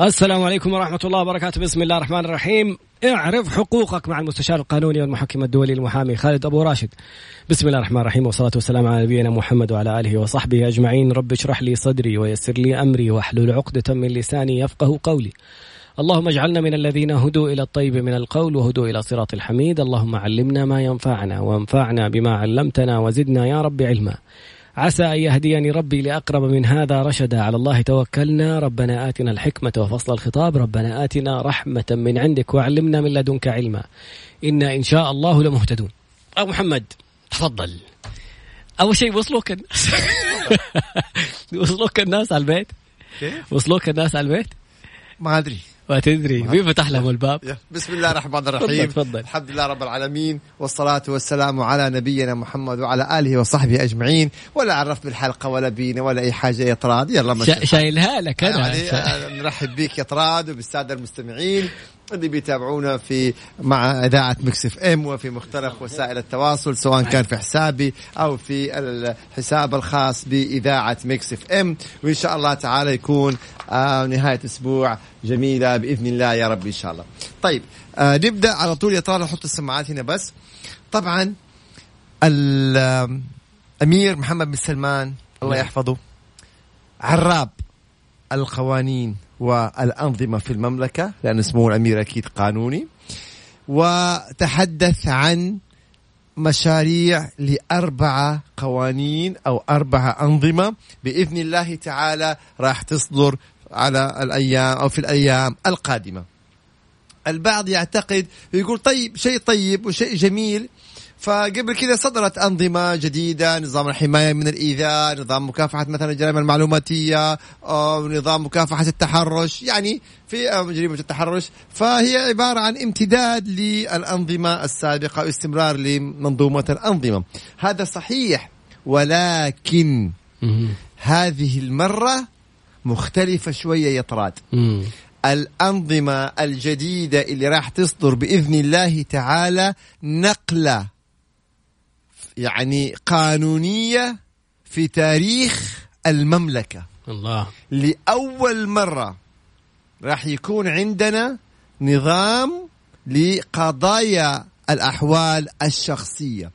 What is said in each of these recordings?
السلام عليكم ورحمة الله وبركاته. بسم الله الرحمن الرحيم. اعرف حقوقك مع المستشار القانوني والمحكم الدولي المحامي خالد أبو راشد. بسم الله الرحمن الرحيم والصلاة والسلام على نبينا محمد وعلى آله وصحبه أجمعين. رب اشرح لي صدري ويسر لي أمري واحلل عقدة من لساني يفقه قولي. اللهم اجعلنا من الذين هدوا إلى الطيب من القول وهدوا إلى صراط الحميد. اللهم علمنا ما ينفعنا وانفعنا بما علمتنا وزدنا يا رب علما. عسى أن يهديني ربي لأقرب من هذا رشدا. على الله توكلنا. ربنا آتنا الحكمة وفصل الخطاب. ربنا آتنا رحمة من عندك وعلمنا من لدنك علما. إنا إن شاء الله لمهتدون. أبو محمد تفضل. أول شيء وصلوك الناس وصلوك الناس على البيت؟ وصلوك الناس على البيت؟ ما أدري. ما تدري. مين فتح لهم الباب؟ بسم الله الرحمن الرحيم. تفضل،. الحمد لله رب العالمين والصلاة والسلام على نبينا محمد وعلى آله وصحبه أجمعين. ولا عرف بالحلقة ولا بينا ولا أي حاجة يا طراد يلا شايلها لك أنا. يعني آه، نرحب بك يا طراد وبالسادة المستمعين. اللي بيتابعونا في مع إذاعة مكس إف إم وفي مختلف وسائل التواصل سواء كان في حسابي أو في الحساب الخاص بإذاعة مكس إف إم. وإن شاء الله تعالى يكون آه نهاية أسبوع جميلة بإذن الله يا رب إن شاء الله. طيب آه نبدأ على طول. يا طارق نحط السماعات هنا بس. طبعا الأمير محمد بن سلمان الله نعم. يحفظه عراب القوانين. والأنظمة في المملكة لأن اسمه الأمير أكيد قانوني. وتحدث عن مشاريع لأربعة قوانين أو أربعة أنظمة. بإذن الله تعالى راح تصدر على الأيام أو في الأيام القادمة. البعض يعتقد يقول طيب شيء طيب وشيء جميل. فقبل كذا صدرت أنظمة جديدة نظام الحماية من الإيذاء نظام مكافحة مثلا الجرائم المعلوماتية أو نظام مكافحة التحرش يعني في جريمة التحرش فهي عبارة عن امتداد للأنظمة السابقة واستمرار لمنظومة الأنظمة هذا صحيح ولكن. هذه المرة مختلفة شوية يا طراد. الأنظمة الجديدة اللي راح تصدر بإذن الله تعالى نقلة يعني قانونية في تاريخ المملكة. الله. لأول مرة راح يكون عندنا نظام لقضايا الأحوال الشخصية.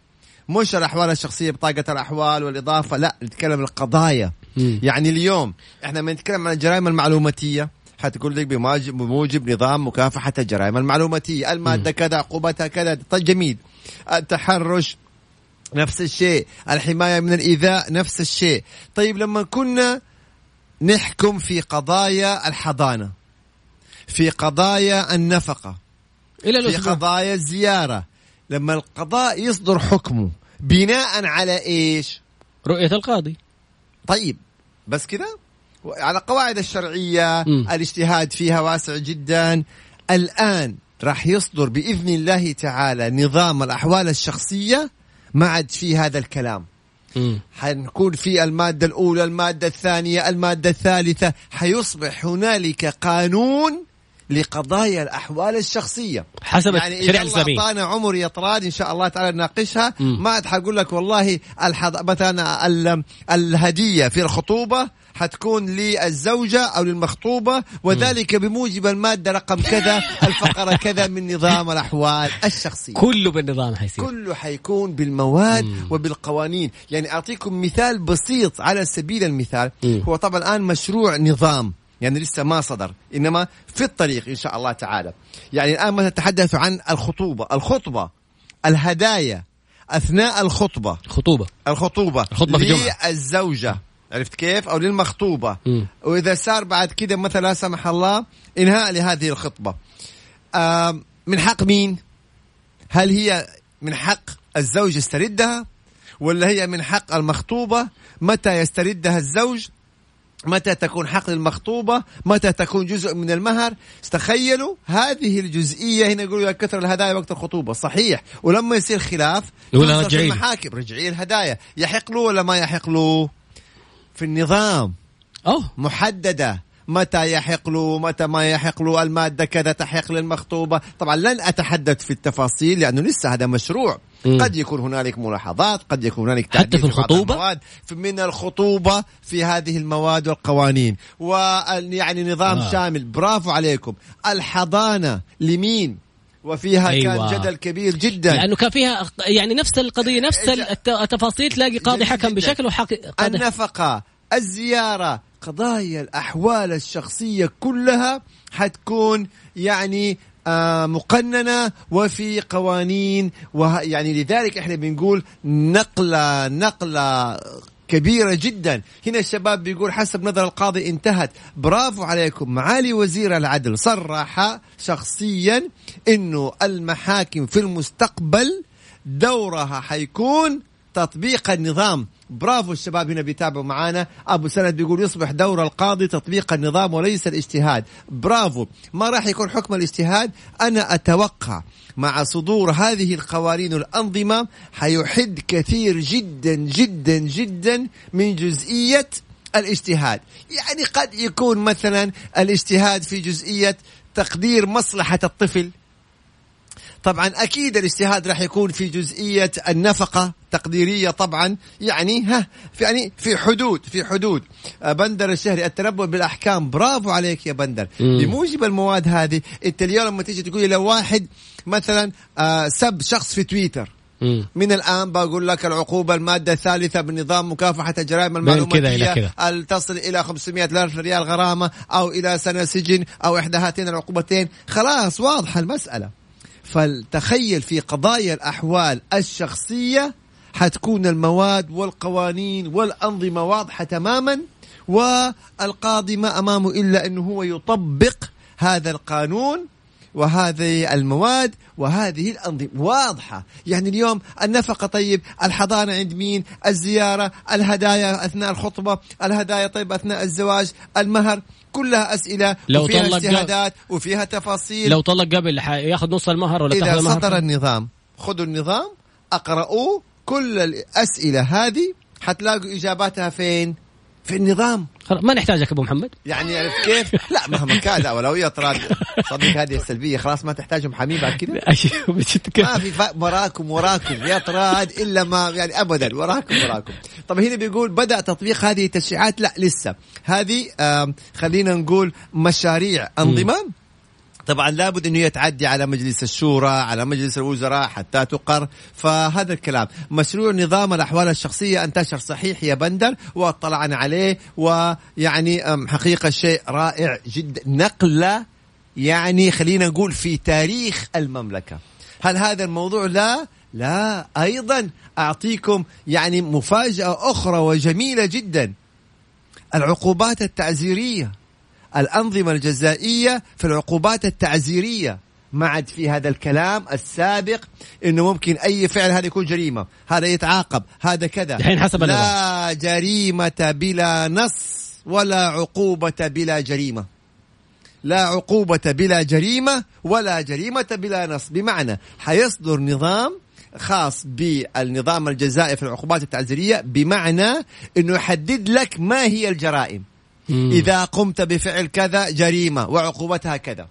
مش الأحوال الشخصية بطاقة الأحوال والإضافة لا نتكلم القضايا. مم. يعني اليوم إحنا لما نتكلم عن الجرائم المعلوماتية. حتقول لك بموجب بموجب نظام مكافحة الجرائم المعلوماتية، المادة كذا عقوبتها كذا، طيب جميل. التحرش نفس الشيء، الحماية من الإيذاء نفس الشيء. طيب لما كنا نحكم في قضايا الحضانة في قضايا النفقة إلى في قضايا الزيارة لما القضاء يصدر حكمه بناء على إيش؟ رؤية القاضي طيب بس كذا على قواعد الشرعية مم. الاجتهاد فيها واسع جدا الآن راح يصدر بإذن الله تعالى نظام الأحوال الشخصية ما عاد في هذا الكلام. مم. حنكون في المادة الأولى المادة الثانية المادة الثالثة. حيصبح هنالك قانون لقضايا الأحوال الشخصية. حسب يعني الله الإسلامية أعطانا عمر يا طراد إن شاء الله تعالى نناقشها. ما عاد حقول لك والله الحض... مثلا ال... الهدية في الخطوبة حتكون للزوجة أو للمخطوبة وذلك بموجب المادة رقم كذا الفقرة كذا من نظام الأحوال الشخصية. كله بالنظام حيصير. كله حيكون بالمواد مم. وبالقوانين. يعني أعطيكم مثال بسيط على سبيل المثال. مم. هو طبعا الآن مشروع نظام يعني لسه ما صدر إنما في الطريق إن شاء الله تعالى. يعني الآن مثلا نتحدث عن الخطوبة. الخطبة الهدايا أثناء الخطبة. خطوبة. الخطوبة الخطبة في الجمعة. للزوجة. عرفت كيف؟ أو للمخطوبة. مم. وإذا صار بعد كده مثلا لا سمح الله إنهاء لهذه الخطبة. آم، من حق مين؟ هل هي من حق الزوج يستردها؟ ولا هي من حق المخطوبة؟ متى يستردها الزوج؟ متى تكون حق للمخطوبة؟ متى تكون جزء من المهر؟ تخيلوا هذه الجزئية هنا يقولوا يا كثر الهدايا وقت الخطوبة. صحيح. ولما يصير خلاف في رجعي. المحاكم. رجعي الهدايا. يحق له ولا ما يحق له في النظام. أوه. محددة. متى يحق له متى ما يحق له المادة كذا تحق للمخطوبة. طبعا لن أتحدث في التفاصيل لأنه لسه هذا مشروع. مم. قد يكون هنالك ملاحظات قد يكون هنالك حتى في الخطوبة؟ المواد. من الخطوبة في هذه المواد والقوانين. ويعني نظام. آه. شامل. برافو عليكم. الحضانة لمين؟ وفيها أيوة. كان جدل كبير جدا لأنه كان فيها يعني نفس القضية نفس الت- التفاصيل تلاقي قاضي حكم. بشكل وحق قاضي النفقة الزيارة قضايا الأحوال الشخصية كلها حتكون يعني آه مقننة وفي قوانين وه يعني لذلك إحنا بنقول نقلة نقلة كبيرة جدا. هنا الشباب بيقول حسب نظر القاضي انتهت. برافو عليكم. معالي وزير العدل صرح شخصيا إنه المحاكم في المستقبل دورها حيكون تطبيق النظام. برافو الشباب هنا بيتابعوا معانا. أبو سند بيقول يصبح دور القاضي تطبيق النظام وليس الاجتهاد. برافو. ما راح يكون حكم الاجتهاد؟ أنا أتوقع مع صدور هذه القوانين والأنظمة حيحد كثير جدا جدا جدا من جزئية الاجتهاد. يعني قد يكون مثلا الاجتهاد في جزئية تقدير مصلحة الطفل. طبعا أكيد الاجتهاد راح يكون في جزئية النفقة تقديرية طبعا يعني ها في يعني في حدود في حدود آه، بندر الشهري التنبؤ بالأحكام برافو عليك يا بندر مم. بموجب المواد هذه انت اليوم لما تيجي تقول لو واحد مثلا آه، سب شخص في تويتر مم. من الآن بقول لك العقوبة المادة الثالثة بنظام مكافحة الجرائم إلى المعلوماتيه. ال- تصل إلى 500 ألف ريال غرامة أو إلى سنة سجن أو احدى هاتين العقوبتين خلاص واضحة المسألة فلتخيل في قضايا الأحوال الشخصية حتكون المواد والقوانين والأنظمة واضحة تماما والقاضي ما أمامه إلا أنه هو يطبق هذا القانون وهذه المواد وهذه الأنظمة. واضحة. يعني اليوم النفقة طيب الحضانة عند مين؟ الزيارة الهدايا أثناء الخطبة الهدايا طيب أثناء الزواج المهر. كلها أسئلة لو وفيها طلق اجتهادات وفيها تفاصيل. لو طلق قبل ياخذ نص المهر ولا تاخذ المهر؟ صدر النظام خذوا النظام أقرأوه كل الأسئلة هذه حتلاقوا إجاباتها فين؟ في النظام. خلاص ما نحتاجك أبو محمد. يعني عرفت كيف؟ لا مهما كان لا اولويه طراد صدق هذه السلبية خلاص ما تحتاجوا محامين بعد كذا؟ ما في. وراكم وراكم يا طراد إلا ما يعني ابدا وراكم وراكم. طب هنا بيقول بدأ تطبيق هذه التشريعات؟ لا لسه. هذه خلينا نقول مشاريع أنظمة. طبعا لابد إنه يتعدي على مجلس الشورى على مجلس الوزراء حتى تقر. فهذا الكلام. مشروع نظام الأحوال الشخصية انتشر صحيح يا بندر واطلعنا عليه ويعني حقيقة شيء رائع جدا. نقلة يعني خلينا نقول في تاريخ المملكة. هل هذا الموضوع؟ لا. لا أيضا أعطيكم يعني مفاجأة أخرى وجميلة جدا. العقوبات التعزيرية. الأنظمة الجزائية في العقوبات التعزيرية ما عاد في هذا الكلام السابق إنه ممكن أي فعل هذا يكون جريمة، هذا يتعاقب، هذا كذا الحين حسب. لا جريمة بلا نص ولا عقوبة بلا جريمة. لا عقوبة بلا جريمة ولا جريمة بلا نص بمعنى حيصدر نظام خاص بالنظام الجزائي في العقوبات التعزيرية بمعنى أنه يحدد لك ما هي الجرائم. إذا قمت بفعل كذا جريمة وعقوبتها كذا.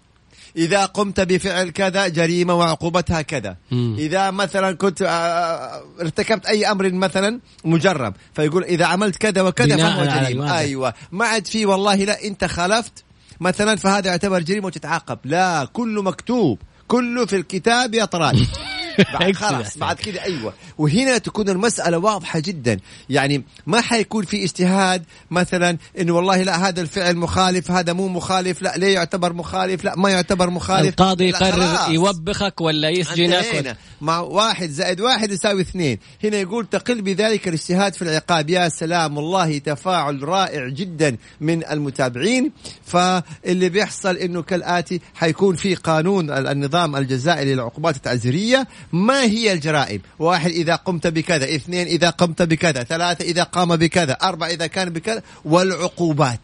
إذا قمت بفعل كذا جريمة وعقوبتها كذا. مم. إذا مثلا كنت آه، ارتكبت أي أمر مثلا مجرم فيقول إذا عملت كذا وكذا فهو جريمة. أيوة. ما عاد في والله لا أنت خالفت مثلا فهذا يعتبر جريمة وتتعاقب. لا كله مكتوب كله في الكتاب يا طراد بعد خلاص. بعد كده أيوه. وهنا تكون المسألة واضحة جدا. يعني ما حيكون في اجتهاد مثلا انه والله لا هذا الفعل مخالف هذا مو مخالف لا ليه يعتبر مخالف؟ لا ما يعتبر مخالف. القاضي يقرر. يوبخك ولا يسجنك. مع واحد زائد واحد يساوي اثنين. هنا يقول تقل بذلك الاجتهاد في العقاب. يا سلام والله تفاعل رائع جدا من المتابعين. فاللي بيحصل إنه كالآتي حيكون في قانون ال- النظام الجزائري للعقوبات التعزيريه ما هي الجرائم؟ واحد إذا قمت بكذا. اثنين إذا قمت بكذا. ثلاثة إذا قام بكذا. أربعة إذا كان بكذا. والعقوبات.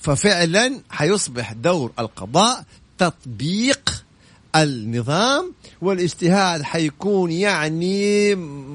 ففعلا حيصبح دور القضاء تطبيق النظام والاجتهاد حيكون يعني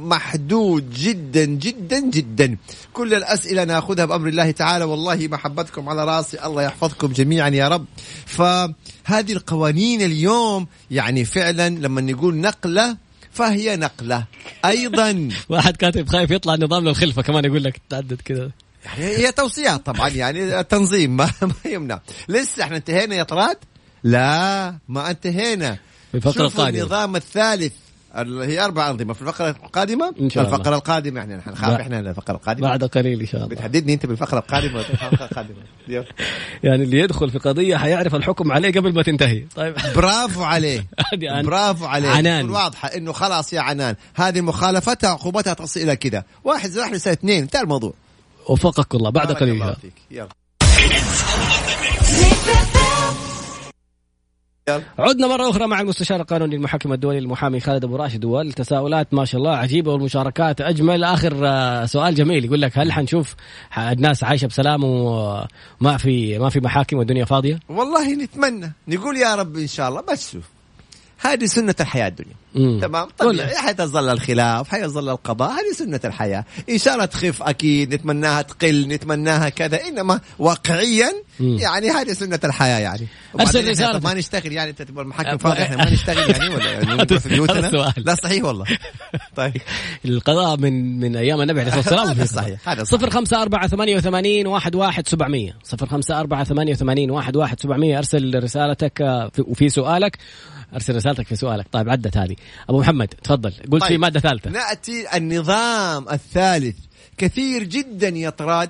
محدود جدا جدا جدا. كل الأسئلة نأخذها بأمر الله تعالى. والله محبتكم على رأسي. الله يحفظكم جميعا يا رب. فهذه القوانين اليوم يعني فعلا لما نقول نقلة فهي نقلة. أيضا واحد كاتب خايف يطلع نظام للخلفة كمان يقول لك تعدد كذا يعني هي توصيات طبعا يعني تنظيم ما, ما يمنع. لسه إحنا انتهينا يا طراد. لا ما انتهينا في الفقرة شوفوا القادمة. النظام الثالث. اللي هي أربع أنظمة. في الفقرة القادمة؟ إن شاء الله. الفقرة القادمة يعني نحن نخاف إحنا الفقرة القادمة. بعد قليل إن شاء الله. بتحددني أنت بالفقرة القادمة ولا الفقرة القادمة؟ يلا. يعني اللي يدخل في قضية حيعرف الحكم عليه قبل ما تنتهي. طيب. برافو عليه. برافو عليه. عنان. واضحة إنه خلاص يا عنان. هذه مخالفتها عقوبتها تصل إلى كذا واحد زائد واحد يساوي اثنين. انتهى الموضوع. وفقك الله. بعد قليل. يلا. عدنا مرة أخرى مع المستشار القانوني المحكم الدولي المحامي خالد أبو راشد. والتساؤلات ما شاء الله عجيبة والمشاركات أجمل. آخر آه، سؤال جميل يقول لك هل حنشوف الناس عايشة بسلام وما في ما في محاكم والدنيا فاضية؟ والله نتمنى. نقول يا رب إن شاء الله بس شوف. هذه سنة الحياة الدنيا. مم. تمام؟ طبيعي حيظل الخلاف حيظل القضاء هذه سنة الحياة. إن شاء الله تخف أكيد نتمناها تقل نتمناها كذا إنما واقعيا مم. يعني هذه سنة الحياة يعني. أرسل رسالة. ما نشتغل يعني أنت تبغى المحكم فاضي إحنا ما نشتغل يعني ولا يعني في بيوتنا. لا صحيح والله. طيب. القضاء من من أيام النبي عليه الصلاة والسلام. صحيح، هذا صحيح. صفر خمسة أربعة ثمانية وثمانين واحد واحد سبعمية. صفر خمسة أربعة ثمانية وثمانين واحد واحد سبعمية. أرسل رسالتك آه، في- وفي سؤالك. أرسل رسالتك في سؤالك طيب عدت هذه أبو محمد تفضل قلت في طيب. مادة ثالثة نأتي النظام الثالث كثير جدا يا طراد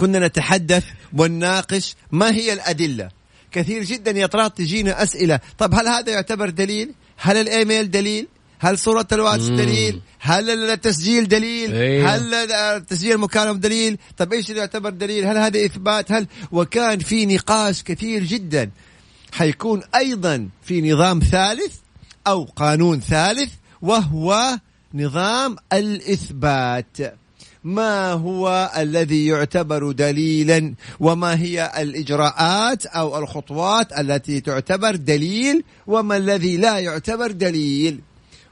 كنا نتحدث ونناقش ما هي الأدلة كثير جدا يا طراد تجينا أسئلة طب هل هذا يعتبر دليل هل الإيميل دليل هل صورة الواتس مم. دليل؟ هل التسجيل دليل؟ أيوه. هل تسجيل المكالمة دليل؟ طب إيش اللي يعتبر دليل؟ هل هذا إثبات؟ هل وكان في نقاش كثير جدا حيكون أيضا في نظام ثالث أو قانون ثالث وهو نظام الإثبات. ما هو الذي يعتبر دليلا؟ وما هي الإجراءات أو الخطوات التي تعتبر دليل؟ وما الذي لا يعتبر دليل؟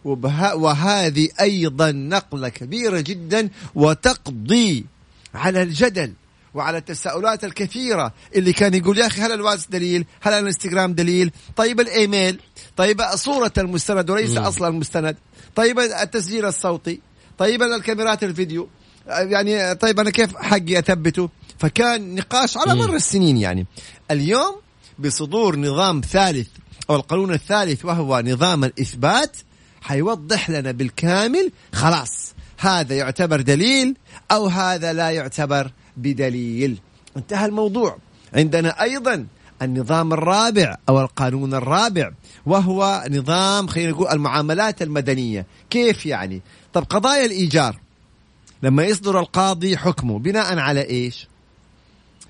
وهذه أيضا نقلة كبيرة جدا وتقضي على الجدل. وعلى التساؤلات الكثيرة اللي كان يقول يا أخي هل الواتس دليل؟ هل الانستغرام دليل؟ طيب الإيميل؟ طيب صورة المستند وليس. أصلا المستند؟ طيب التسجيل الصوتي؟ طيب الكاميرات الفيديو؟ يعني طيب أنا كيف حقي أثبته؟ فكان نقاش على. مر السنين يعني. اليوم بصدور نظام ثالث أو القانون الثالث وهو نظام الإثبات حيوضح لنا بالكامل خلاص هذا يعتبر دليل أو هذا لا يعتبر. بدليل. انتهى الموضوع. عندنا أيضا النظام الرابع أو القانون الرابع وهو نظام خلينا نقول المعاملات المدنية. كيف يعني؟ طب قضايا الإيجار. لما يصدر القاضي حكمه بناء على إيش؟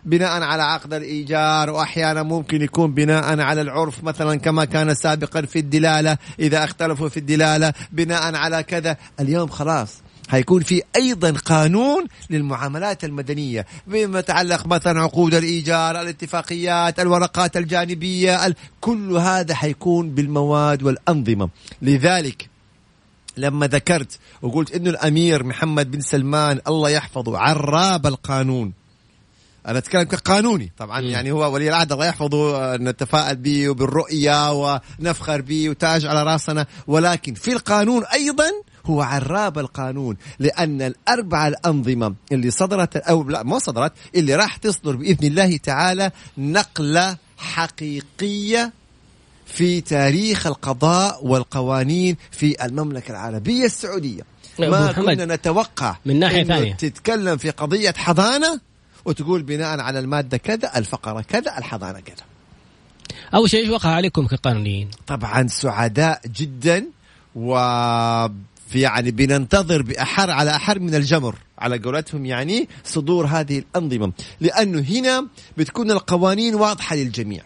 بناء على عقد الإيجار وأحيانا ممكن يكون بناء على العرف مثلا كما كان سابقا في الدلالة إذا اختلفوا في الدلالة بناء على كذا. اليوم خلاص حيكون في أيضا قانون للمعاملات المدنية بما يتعلق مثلا عقود الإيجار، الاتفاقيات، الورقات الجانبية، ال- كل هذا حيكون بالمواد والأنظمة، لذلك لما ذكرت وقلت إنه الأمير محمد بن سلمان الله يحفظه عراب القانون أنا أتكلم كقانوني طبعا مم. يعني هو ولي العهد الله يحفظه نتفائل به وبالرؤيه ونفخر به وتاج على رأسنا ولكن في القانون أيضا هو عراب القانون لأن الأربع الأنظمة اللي صدرت أو لا ما صدرت اللي راح تصدر بإذن الله تعالى نقلة حقيقية في تاريخ القضاء والقوانين في المملكة العربية السعودية أبو ما كنا نتوقع من ناحية ثانية. تتكلم في قضية حضانة وتقول بناء على المادة كذا الفقرة كذا الحضانة كذا أول شيء إيش وقع عليكم كقانونيين؟ طبعا سعداء جدا و في يعني بننتظر بأحر على أحر من الجمر. على قولتهم يعني صدور هذه الأنظمة. لأنه هنا بتكون القوانين واضحة للجميع.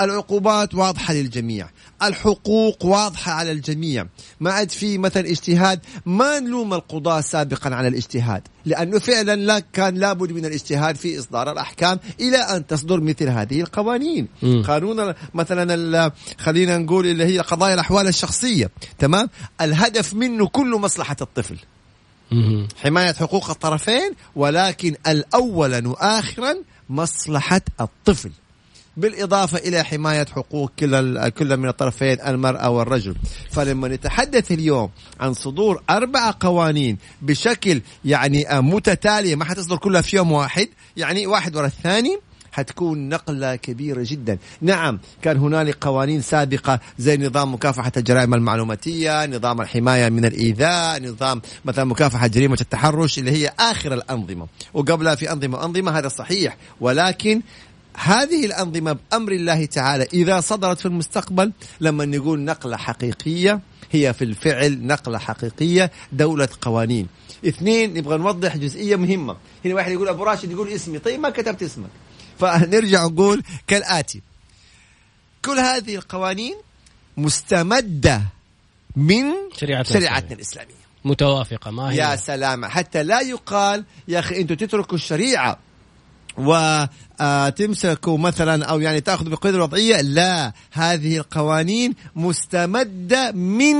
العقوبات واضحة للجميع. الحقوق واضحة على الجميع. ما عاد في مثلا اجتهاد ما نلوم القضاة سابقا على الاجتهاد. لأنه فعلا لا كان لابد من الاجتهاد في إصدار الأحكام إلى أن تصدر مثل هذه القوانين. مم. قانون مثلا خلينا نقول اللي هي قضايا الأحوال الشخصية. تمام؟ الهدف منه كله مصلحة الطفل. حماية حقوق الطرفين ولكن الأولا وآخرا مصلحة الطفل. بالإضافة إلى حماية حقوق كل كل من الطرفين المرأة والرجل. فلما نتحدث اليوم عن صدور أربع قوانين بشكل يعني متتالية ما حتصدر كلها في يوم واحد يعني واحد ورا الثاني حتكون نقلة كبيرة جدا. نعم كان هنالك قوانين سابقة زي نظام مكافحة الجرائم المعلوماتية نظام الحماية من الإيذاء نظام مثلا مكافحة جريمة التحرش اللي هي آخر الأنظمة. وقبلها في أنظمة أنظمة هذا صحيح ولكن هذه الأنظمة بأمر الله تعالى إذا صدرت في المستقبل لما نقول نقلة حقيقية هي في الفعل نقلة حقيقية دولة قوانين. اثنين نبغى نوضح جزئية مهمة. هنا واحد يقول أبو راشد يقول اسمي. طيب ما كتبت اسمك. فنرجع نقول كالآتي. كل هذه القوانين مستمدة من شريعتنا, شريعتنا الإسلامية. متوافقة ما هي؟ يا سلام حتى لا يقال يا أخي أنتم تتركوا الشريعة وتمسكوا مثلا أو يعني تأخذوا بقيود الوضعيه لا هذه القوانين مستمدة من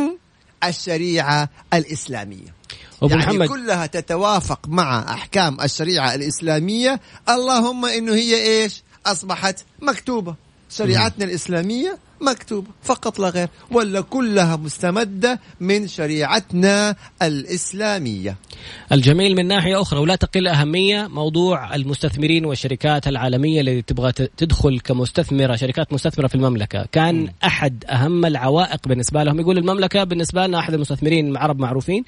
الشريعة الإسلامية. أبو يعني محمد. كلها تتوافق مع أحكام الشريعة الإسلامية. اللهم إنه هي إيش؟ أصبحت مكتوبة. شريعتنا الإسلامية مكتوبه فقط لا غير ولا كلها مستمدة من شريعتنا الإسلامية. الجميل من ناحية أخرى ولا تقل أهمية موضوع المستثمرين والشركات العالمية اللي تبغى تدخل كمستثمرة شركات مستثمرة في المملكة. كان مم. أحد أهم العوائق بالنسبة لهم يقول المملكة بالنسبة لنا أحد المستثمرين العرب معروفين.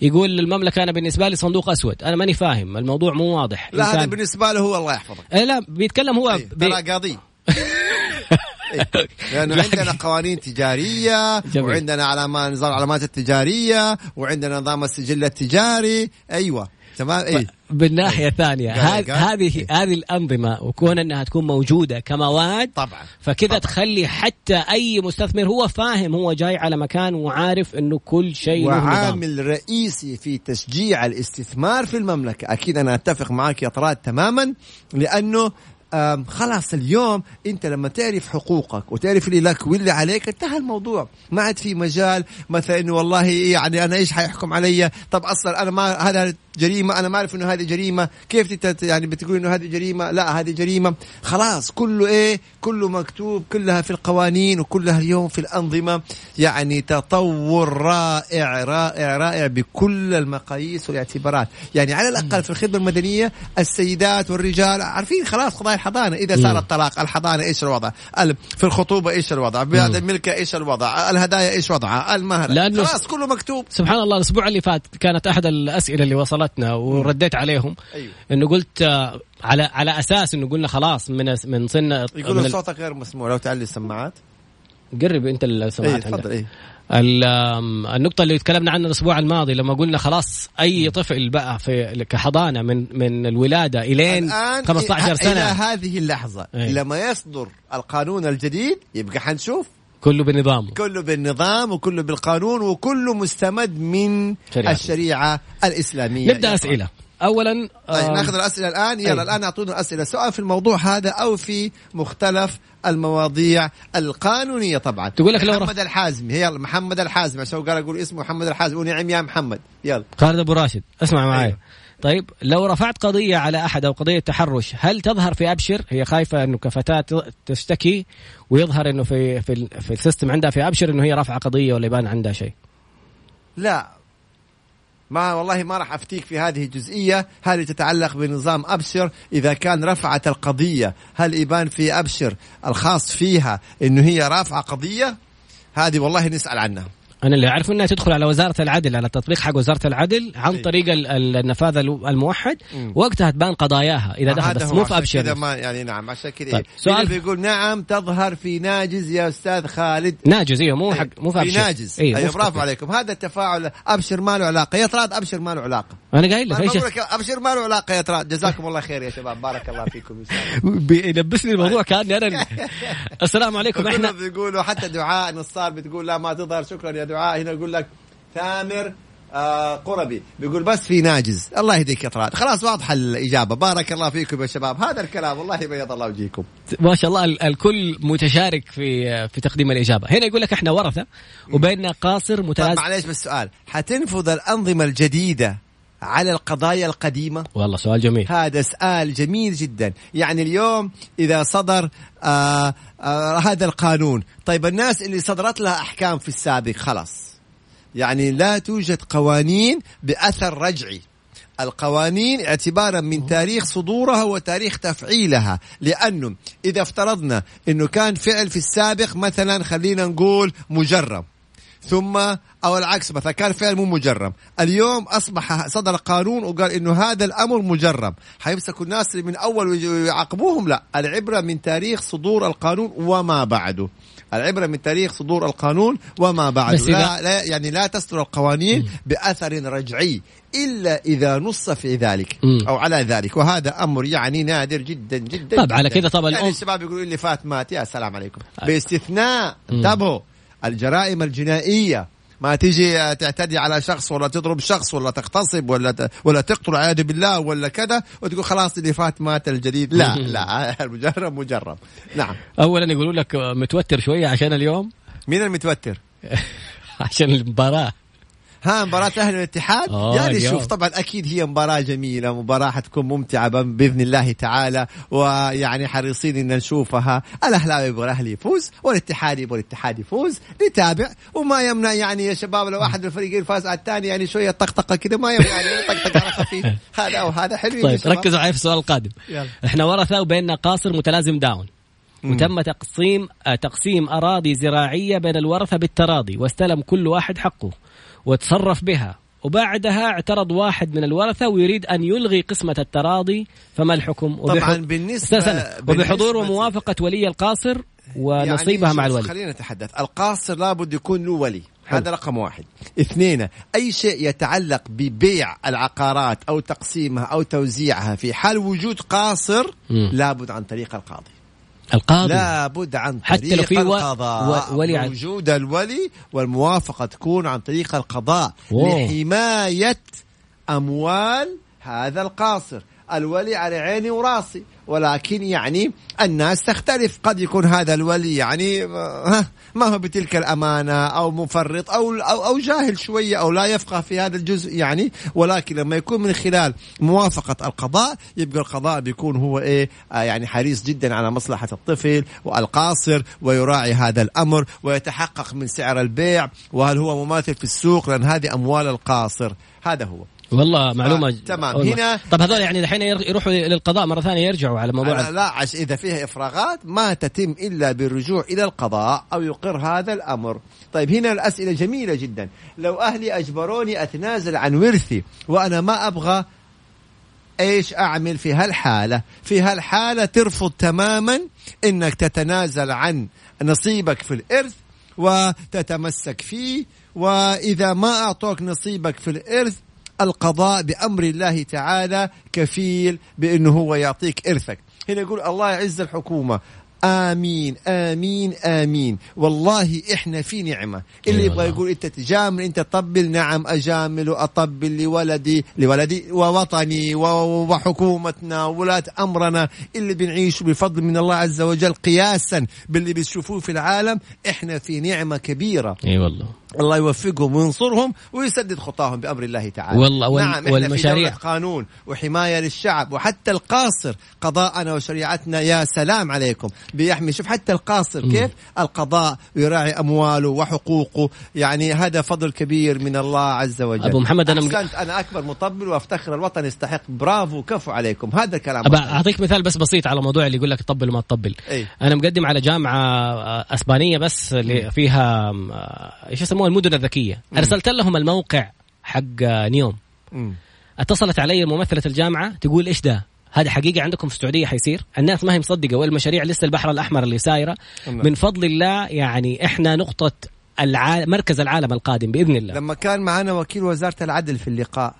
يقول المملكة أنا بالنسبة لي صندوق أسود. أنا ماني فاهم الموضوع مو واضح. لا هذا بالنسبة له هو الله يحفظك. إيه لا بيتكلم هو إيه، بي... ترى قاضي. لأنه عندنا قوانين تجارية جميل. وعندنا علامات نظام العلامات التجاريه وعندنا نظام السجل التجاري. أيوه. تمام؟ إيه. بالناحية الثانية قال- هذ- قال. هذه إيه. هذه الأنظمة وكون أنها تكون موجودة كمواد طبعا. فكذا. تخلي حتى أي مستثمر هو فاهم هو جاي على مكان وعارف إنه كل شيء وعامل رئيسي في تشجيع الاستثمار في المملكة. أكيد أنا أتفق معك يا طراد تماما لأنه آم، خلاص اليوم انت لما تعرف حقوقك وتعرف اللي لك واللي عليك انتهى الموضوع. ما عاد في مجال مثلا والله يعني أنا إيش حيحكم علي؟ طب أصلا أنا ما هذا جريمة أنا ما أعرف إنه هذه جريمة. كيف انت يعني بتقول إنه هذه جريمة؟ لا هذه جريمة. خلاص كله إيه؟ كله مكتوب كلها في القوانين وكلها اليوم في الأنظمة. يعني تطور رائع رائع رائع بكل المقاييس والاعتبارات. يعني على الأقل في الخدمة المدنية السيدات والرجال عارفين خلاص قضايا الحضانة. إذا صار. الطلاق الحضانة إيش الوضع؟ ال- في الخطوبة إيش الوضع؟ بعد. الملكة إيش الوضع؟ الهدايا إيش وضعها؟ المهر. خلاص كله مكتوب. سبحان الله الأسبوع اللي فات كانت أحد الأسئلة اللي وصلتنا ورديت عليهم. أيوه. إنه قلت آه، على على أساس إنه قلنا خلاص من من سن يقولوا صوتك غير مسموع لو تعلي السماعات. قرب أنت السماعات تفضل. إيه. ال- آم، النقطة اللي تكلمنا عنها الأسبوع الماضي لما قلنا خلاص أي طفل بقى في كحضانة من من الولادة إلين الآن 15 إلى سنة. هذه اللحظة إيه. لما يصدر القانون الجديد يبقى حنشوف كله بنظامه. كله بالنظام وكله بالقانون وكله مستمد من شريعة. الشريعة الإسلامية. نبدأ يا أسئلة. أولا طيب آم، ناخذ الأسئلة الآن. يلا أيوة. الآن أعطونا الاسئله سواء في الموضوع هذا أو في مختلف المواضيع القانونية طبعا. تقول لك لو محمد الحازمي يلا محمد الحازمي عشان قال أقول اسمه محمد الحازمي ونعم يا محمد. يلا. خالد أبو راشد. اسمع معي أيوة. طيب لو رفعت قضية على أحد أو قضية تحرش هل تظهر في أبشر؟ هي خايفة إنه كفتاة تشتكي ويظهر إنه في في, في السيستم عندها في أبشر إنه هي رافعة قضية ولا يبان عندها شيء. لا. ما والله ما راح أفتيك في هذه الجزئية. هذه تتعلق بنظام أبشر. إذا كان رفعت القضية هل يبان في أبشر الخاص فيها إنه هي رافعة قضية؟ هذه والله نسأل عنها. أنا اللي اعرف إنها تدخل على وزارة العدل على التطبيق حق وزارة العدل عن أي. طريق ال- ال- النفاذ ال- الموحد مم. وقتها تبان قضاياها إذا دخل بس مو في كذا أبشر. ما يعني نعم عشان كذا طيب، طيب سؤال- بيقول نعم تظهر في ناجز يا أستاذ خالد. ناجز إيوه مو حق مو في في أبشر. ناجز. أيوه أيوه مو في برافو تطبيق. عليكم. هذا التفاعل أبشر ما له علاقة. يا تراد أبشر ما له علاقة؟ أنا قايل لك إيش؟ أبشر ما له علاقة يا تراد جزاكم الله خير يا شباب. بارك الله فيكم. بيلبسني الموضوع كأني أنا السلام عليكم. إحنا بيقولوا حتى دعاء نصار بتقول لا ما تظهر شكرا يا دعاء. هنا يقول لك ثامر آه قربي. بيقول بس في ناجز. الله يهديك يا طراد. خلاص واضحة الإجابة. بارك الله فيكم يا شباب. هذا الكلام. والله بيض الله وجهكم. ما شاء الله ال- الكل متشارك في في تقديم الإجابة. هنا يقول لك إحنا ورثة وبيننا قاصر طيب متلازم معليش بس سؤال. حتنفذ الأنظمة الجديدة على القضايا القديمة؟ والله سؤال جميل. هذا سؤال جميل جدا. يعني اليوم إذا صدر آه آه هذا القانون. طيب الناس اللي صدرت لها أحكام في السابق خلاص. يعني لا توجد قوانين بأثر رجعي. القوانين اعتبارا من تاريخ صدورها وتاريخ تفعيلها. لأنه إذا افترضنا أنه كان فعل في السابق مثلا خلينا نقول مجرم. ثم أو العكس مثلا كان فعل مو مجرم. اليوم أصبح صدر قانون وقال إنه هذا الأمر مجرم. حيمسكوا الناس اللي من أول ويعاقبوهم لا. العبرة من تاريخ صدور القانون وما بعده. العبرة من تاريخ صدور القانون وما بعده. لا, لا يعني لا تصدر القوانين بأثر رجعي إلا إذا نص في ذلك. أو على ذلك. وهذا أمر يعني نادر جدا جدا طب على جداً. كذا طب يعني الشباب يقولوا اللي فات مات. يا سلام عليكم. باستثناء. انتبهوا. الجرائم الجنائية. ما تيجي تعتدي على شخص ولا تضرب شخص ولا تغتصب ولا ت... ولا تقتل عياذ بالله ولا كذا وتقول خلاص اللي فات مات الجديد. لا لا المجرم مجرم نعم. اولا يقولوا لك متوتر شوية عشان اليوم؟ مين المتوتر؟ عشان المباراة. ها مباراة أهل الاتحاد؟ آه، يعني اليوم. شوف طبعا أكيد هي مباراة جميلة مباراة حتكون ممتعة ب- بإذن الله تعالى ويعني حريصين إن نشوفها. الأهلاوي يبغى الأهلي يفوز والاتحاد يبغى الاتحاد يفوز. نتابع وما يمنع يعني يا شباب لو أحد الفريقين فاز على الثاني يعني شوية طقطقة كده ما يمنع يعني طقطقة على خفيف. هذا وهذا حلو يا طيب. ركزوا في السؤال القادم. يلا. إحنا ورثه وبيننا قاصر متلازم داون. وتم تقسيم آه، تقسيم أراضي زراعية بين الورثة بالتراضي واستلم كل واحد حقه. وتصرف بها. وبعدها اعترض واحد من الورثة ويريد أن يلغي قسمة التراضي فما الحكم؟ طبعا بالنسبة وبحضور وموافقة ولي القاصر ونصيبها يعني مع الولي. خلينا نتحدث. القاصر لابد يكون له ولي. هذا رقم واحد. اثنين أي شيء يتعلق ببيع العقارات أو تقسيمها أو توزيعها في حال وجود قاصر. لابد عن طريق القاضي. القاضي. لابد عن حتى لو طريق في القضاء. و- ولي عن- وجود الولي والموافقة تكون عن طريق القضاء أوه. لحماية أموال هذا القاصر. الولي على عيني وراسي. ولكن يعني الناس تختلف. قد يكون هذا الولي يعني ها ما هو بتلك الأمانة أو مفرط أو, أو, أو جاهل شوية أو لا يفقه في هذا الجزء يعني. ولكن لما يكون من خلال موافقة القضاء يبقى القضاء بيكون هو إيه آه يعني حريص جدا على مصلحة الطفل والقاصر ويراعي هذا الأمر ويتحقق من سعر البيع. وهل هو مماثل في السوق؟ لأن هذه أموال القاصر. هذا هو. والله معلومة آه، تمام. والله. هنا- طب هذول يعني الحين ير- يروحوا للقضاء مرة ثانية يرجعوا على موضوع لا عش إذا فيها إفراغات ما تتم إلا بالرجوع إلى القضاء أو يقر هذا الأمر طيب هنا الأسئلة جميلة جدا لو أهلي أجبروني أتنازل عن ورثي وأنا ما أبغى إيش أعمل في هالحالة؟ في هالحالة ترفض تماما إنك تتنازل عن نصيبك في الإرث وتتمسك فيه وإذا ما أعطوك نصيبك في الإرث القضاء بأمر الله تعالى كفيل بأنه هو يعطيك إرثك. هنا يقول الله يعز الحكومة. آمين آمين آمين. والله إحنا في نعمة. اللي أي يبغى. يقول أنت تجامل أنت تطبل نعم أجامل وأطبل لولدي لولدي ووطني وحكومتنا وولاة أمرنا. اللي بنعيش بفضل من الله عز وجل قياسا باللي بتشوفوه في العالم إحنا في نعمة كبيرة. اي والله. الله يوفقهم وينصرهم ويسدد خطاهم بأمر الله تعالى. والله وال- نعم إحنا والمشاريع. في دولة قانون وحماية للشعب وحتى القاصر قضاءنا وشريعتنا يا سلام عليكم بيحمي شوف حتى القاصر كيف القضاء يراعي أمواله وحقوقه يعني هذا فضل كبير من الله عز وجل. أبو محمد، أنا مق- أحسنت أنا أكبر مطبل وأفتخر الوطن يستحق برافو كفو عليكم هذا الكلام. أعطيك مثال بس بسيط على موضوع اللي يقول لك تطبل وما تطبل أي. أنا مقدم على جامعة أسبانية بس اللي فيها آه، إيش يسموها المدن الذكية. أرسلت لهم الموقع حق نيوم. مم. اتصلت علي ممثلة الجامعة تقول إيش ده؟ هذا حقيقة عندكم في السعودية حيصير؟ الناس ما هي مصدقة والمشاريع لسه البحر الأحمر اللي سايرة. من فضل الله يعني إحنا نقطة الع... مركز العالم القادم بإذن الله. لما كان معنا وكيل وزارة العدل في اللقاء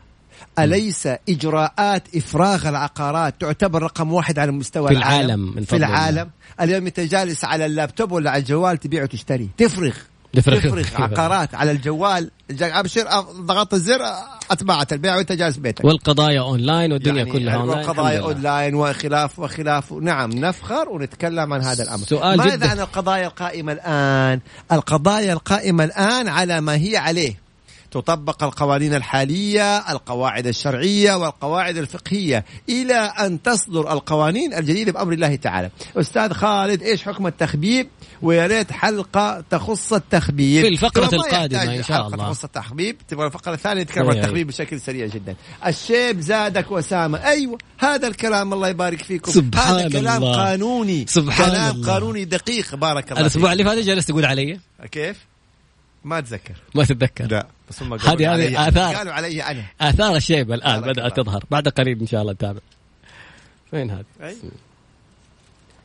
أليس إجراءات إفراغ العقارات تعتبر رقم واحد على مستوى في العالم؟ العالم، في فضل الله. العالم. اليوم أنت جالس على اللابتوب ولا على الجوال تبيع وتشتري. تفرغ. تفرغ. عقارات على الجوال. ابشر ضغطت الزر اتبعت البيع وانت جالس بيتك. والقضايا أونلاين والدنيا يعني كلها أونلاين والقضايا. أونلاين وخلاف وخلاف. نعم نفخر ونتكلم عن هذا الأمر. سؤال ماذا جدا. عن القضايا القائمة الآن؟ القضايا القائمة الآن على ما هي عليه. تطبق القوانين الحالية القواعد الشرعية والقواعد الفقهية إلى أن تصدر القوانين الجديدة بأمر الله تعالى أستاذ خالد إيش حكم التخبيب ويا ريت حلقة تخص التخبيب في الفقرة ما القادمة إن شاء حلقة الله. تخص التخبيب تبغى الفقرة الثانية نتكلم عن. التخبيب بشكل سريع جدا الشيب زادك وسامة أيوة هذا الكلام الله يبارك فيكم سبحان هذا كلام الله. قانوني سبحان كلام الله. قانوني دقيق بارك الله الأسبوع فيك. اللي فات جلست تقول علي كيف؟ ما أتذكر. ما تتذكر؟ لا. بس هم هذه- قالوا هذه علي آثار. قالوا علي أنا. آثار الشيب الآن بدأت. تظهر. بعد قليل إن شاء الله نتابع. وين هذا؟ أي.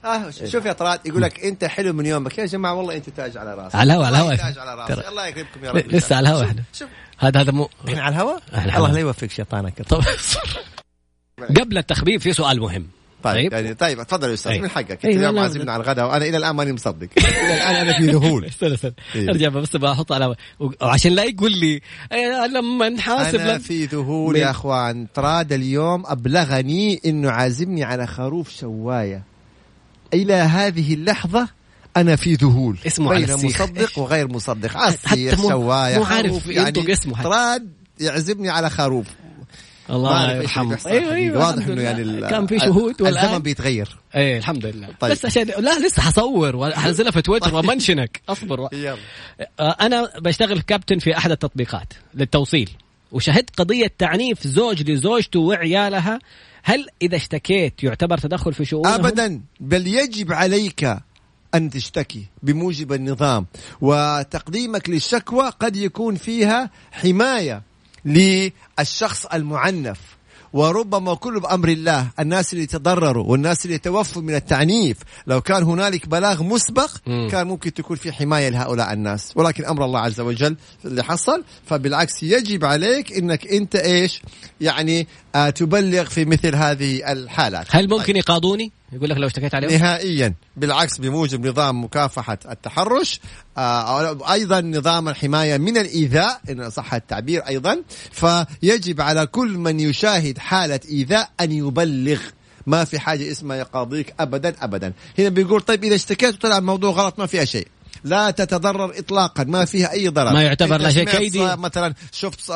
آه شوف يا طراد يقول لك أنت حلو من يومك. يا جماعة والله أنت تاج على راسي على الهواء، على الهواء. تاج على راسي ترى. الله يكرمكم يا رب. لسه على الهواء إحنا. شوف. هذا هذا مو إحنا على الهواء على الله. لا يوفق شيطانك. طب قبل التخبيب في سؤال مهم. طيب طيب. يعني طيب تفضل يا أستاذ أي. من حقك أي، أنت اليوم. عازمنا على الغداء وأنا إلى الآن ماني مصدق إلى الآن أنا في ذهول استنى استنى إيه. أرجع بس بحط على وعشان لا يقول لي إيه، لما نحاسب أنا في ذهول يا أخوان تراد اليوم أبلغني إنه عازمني على خروف شواية إلى هذه اللحظة أنا في ذهول اسمه بين السيخ. مصدق؟ وغير مصدق حتى عصي مو- عارف ينطق اسمه حتى. تراد يعزمني على خروف الله يرحمه. أيوه. أيوه واضح إنه. يعني كان في شهود الزمن والان بيتغير. إيه الحمد لله. طيب. بس عشان لا لسه حصور وحنزلها في تويتر ومنشنك. أصبر يلا. آه، أنا بشتغل كابتن في أحد التطبيقات للتوصيل وشهدت قضية تعنيف زوج لزوجته وعيالها هل إذا اشتكيت يعتبر تدخل في شؤونهم؟ ابدا. بل يجب عليك أن تشتكي بموجب النظام وتقديمك للشكوى قد يكون فيها حماية للشخص المعنف. وربما كله بأمر الله الناس اللي تضرروا والناس اللي توفوا من التعنيف لو كان هنالك بلاغ مسبق. كان ممكن تكون في حماية لهؤلاء الناس. ولكن أمر الله عز وجل اللي حصل فبالعكس يجب عليك إنك أنت إيش؟ يعني آه تبلغ في مثل هذه الحالات. هل ممكن يقاضوني؟ يقول لك لو اشتكيت عليهم نهائيا بالعكس بموجب نظام مكافحة التحرش آه، أيضا نظام الحماية من الإيذاء إن صح التعبير أيضا. فيجب على كل من يشاهد حالة إيذاء أن يبلغ. ما في حاجة اسمها يقاضيك أبدا أبدا. هنا بيقول طيب إذا اشتكيت وطلع الموضوع غلط ما فيها شيء. لا تتضرر اطلاقا ما فيها أي ضرر ما يعتبر لا شيء كيدي. مثلا شفت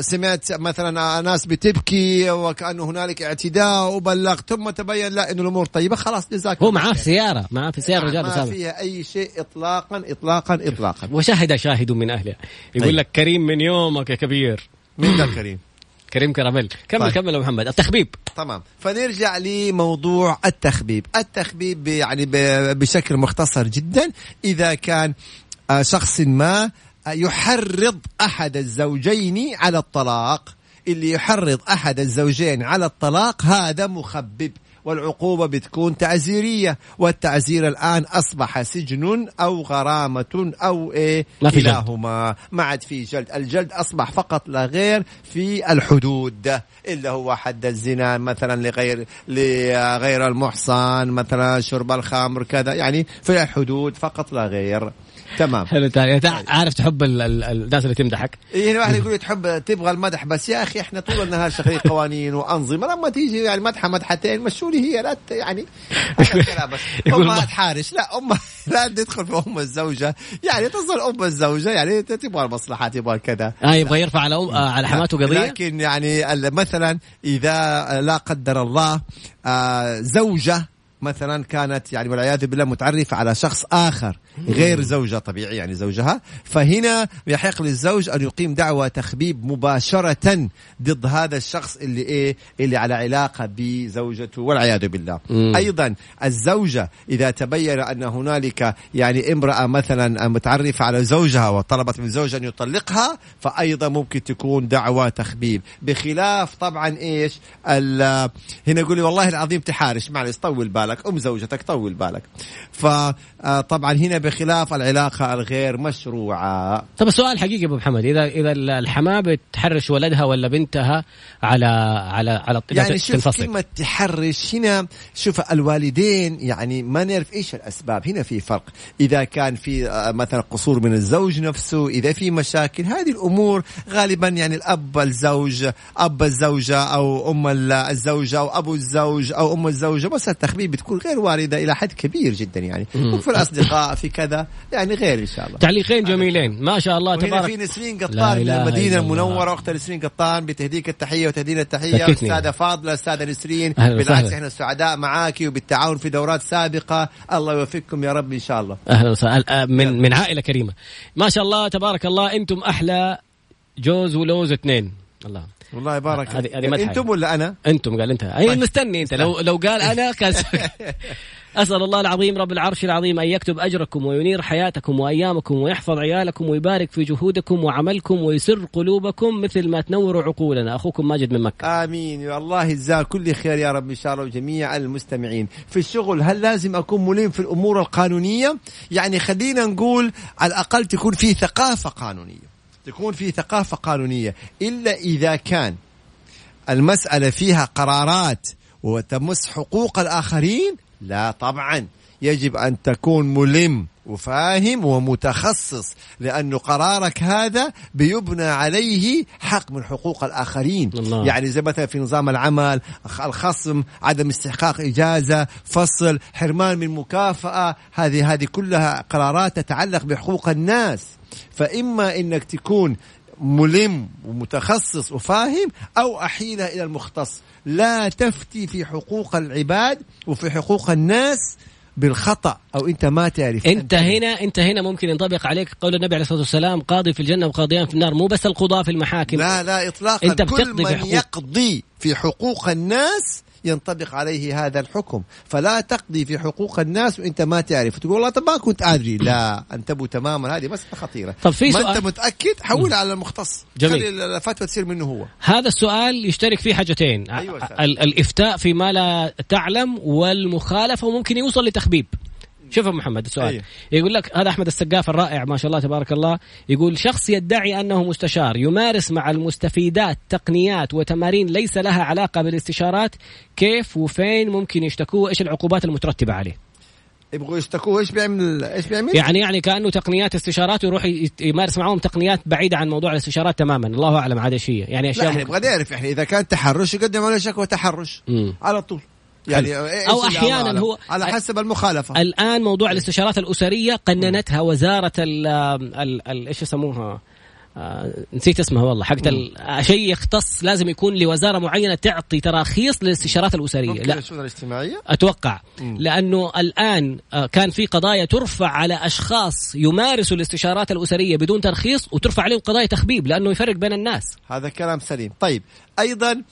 سمعت مثلا ناس بتبكي وكانه هنالك اعتداء وبلغت ثم تبين لا انه الأمور طيبة خلاص جزاك هو معاه في. سيارة معاه في سيارة رجال ما فيها أي شيء اطلاقا اطلاقا اطلاقا وشهد شاهد من اهلها يقول طيب. لك كريم من يومك يا كبير من ذا الكريم كريم كراميل. كمل طيب. كمل يا محمد. التخبيب. تمام. فنرجع لموضوع التخبيب. التخبيب يعني بشكل مختصر جدا. إذا كان آه، شخص ما آه، يحرض أحد الزوجين على الطلاق اللي يحرض أحد الزوجين على الطلاق هذا مخبب. والعقوبة بتكون تعزيرية والتعزير الآن أصبح سجن أو غرامة أو إيه ما في. كلاهما ما عاد في جلد. الجلد أصبح فقط لا غير في الحدود اللي هو حد الزنا مثلا لغير لغير المحصن مثلا شرب الخمر كذا. يعني في الحدود فقط لا غير. تمام. حلو تعال تع- عارف تحب ال- ال- الناس اللي تمدحك. إيه الواحد يقول تحب تبغى المدح بس يا أخي إحنا طول النهار شغالين قوانين وأنظمة. لما تيجي يعني مدحة مدحتين مشوا لي هي لا يعني هذا الكلام بس يقول أمها ما- تحارش لا أمها لا تدخل في أم الزوجة. يعني تصل أم الزوجة يعني تبغى المصلحة تبغى كذا. آه يبغى يرفع على أم آه على حماته قضية؟ لكن يعني مثلا إذا لا قدر الله آه، زوجة مثلا كانت يعني والعياذ بالله متعرفة على شخص آخر غير زوجها طبيعي يعني زوجها. فهنا يحق للزوج أن يقيم دعوى تخبيب مباشرة ضد هذا الشخص اللي إيه اللي على علاقة بزوجته والعياذ بالله. مم. أيضا الزوجة إذا تبين أن هنالك يعني امرأة مثلا متعرفة على زوجها وطلبت من زوجها أن يطلقها فايضا ممكن تكون دعوى تخبيب. بخلاف طبعا إيش؟ ال- هنا يقول والله العظيم تحارش. معلش طول بالك. أم زوجتك طول بالك. فطبعا هنا بخلاف العلاقة الغير مشروعة. طب السؤال حقيقي أبو محمد إذا إذا الحماة بتحرش ولدها ولا بنتها على على على يعني شوف تنفصل؟ كلمة تحرش هنا شوف الوالدين يعني ما نعرف إيش الأسباب. هنا في فرق. إذا كان في آه، مثلا قصور من الزوج نفسه إذا في مشاكل هذه الأمور غالبا يعني الأب الزوج أب الزوجة أو أم ال- الزوجة أو أبو الزوج أو أم الزوجة بس التخبيب بتكون غير واردة إلى حد كبير جدا يعني. وفي الأصدقاء في كذا يعني غير إن شاء الله. تعليقين جميلين. ما شاء الله وهنا في تبارك نسرين قطان من المدينة. المنورة. أخت نسرين قطان بتهديك التحية وتهدينا التحية. أستاذة فاضلة أستاذة نسرين. بالعكس. إحنا سعداء معاكي وبالتعاون في دورات سابقة. الله يوفقكم يا رب إن شاء الله. أهلا وسهلا. آه، من من عائلة كريمة. ما شاء الله تبارك الله أنتم أحلى. جوز ولوز اثنين. الله. والله يبارك هذه- هذه مدحة. أنتم ولا أنا؟ أنتم قال أنت. أي طيب. مستني أنت. لو لو قال أنا كان أسأل الله العظيم رب العرش العظيم أن يكتب أجركم وينير حياتكم وأيامكم ويحفظ عيالكم ويبارك في جهودكم وعملكم ويسر قلوبكم مثل ما تنور عقولنا. أخوكم ماجد من مكة. آمين. الله يجزاك كل خير يا رب إن شاء الله وجميع المستمعين. في الشغل هل لازم أكون ملم في الأمور القانونية؟ يعني خلينا نقول على الأقل تكون في ثقافة قانونية. تكون في ثقافة قانونية. إلا إذا كان المسألة فيها قرارات وتمس حقوق الآخرين لا طبعا. يجب أن تكون ملم وفاهم ومتخصص لأنه قرارك هذا بيبنى عليه حق من حقوق الآخرين. الله. يعني زي مثلا في نظام العمل الخصم عدم استحقاق إجازة فصل حرمان من مكافأة هذه هذه كلها قرارات تتعلق بحقوق الناس. فإما أنك تكون ملم ومتخصص وفاهم أو أحيلة إلى المختص. لا تفتي في حقوق العباد وفي حقوق الناس بالخطأ أو أنت ما تعرف أنت هنا أنت هنا ممكن ينطبق عليك قول النبي عليه الصلاة والسلام قاضي في الجنة وقاضيان في النار مو بس القضاة في المحاكم. لا لا اطلاقا. أنت كل من. يقضي في حقوق الناس ينطبق عليه هذا الحكم. فلا تقضي في حقوق الناس وإنت ما تعرف. تقول والله طب ما كنت أدري. لا انتبهوا تماما. هذه مساله خطيره طب في ما سؤال- انت متأكد؟ حول على المختص. جميل. خلي الفتوى تصير منه هو. هذا السؤال يشترك فيه حاجتين. أيوة. ال- الإفتاء فيما لا تعلم والمخالفة وممكن يوصل لتخبيب. شوف محمد السؤال أيوة. يقول لك هذا أحمد السقاف الرائع ما شاء الله تبارك الله يقول شخص يدعي أنه مستشار يمارس مع المستفيدات تقنيات وتمارين ليس لها علاقة بالاستشارات كيف وفين ممكن يشتكوه؟ وايش العقوبات المترتبة عليه؟ يبغوا يشتكوه إيش بيعمل؟ إيش بيعمل؟ يعني يعني كأنه تقنيات استشارات ويروح يمارس معهم تقنيات بعيدة عن موضوع الاستشارات تماما. الله أعلم عاد إيش هي يعني لا اشياء إحنا نبغى نعرف إحنا إذا كان تحرش يقدم عليه شكوى تحرش مم. على طول. يعني الله أعلم؟ هو- على حسب المخالفة. الآن موضوع الاستشارات الأسرية قننتها وزارة ال ال ال إيش يسموها؟ نسيت اسمها والله حقت شيء يختص لازم يكون لوزارة معينة تعطي تراخيص للاستشارات الأسرية. لا. الاجتماعية؟ أتوقع. مم. لأنه الآن آه، كان في قضايا ترفع على أشخاص يمارسوا الاستشارات الأسرية بدون ترخيص وترفع عليهم قضايا تخبيب لأنه يفرق بين الناس. هذا كلام سليم. طيب أيضا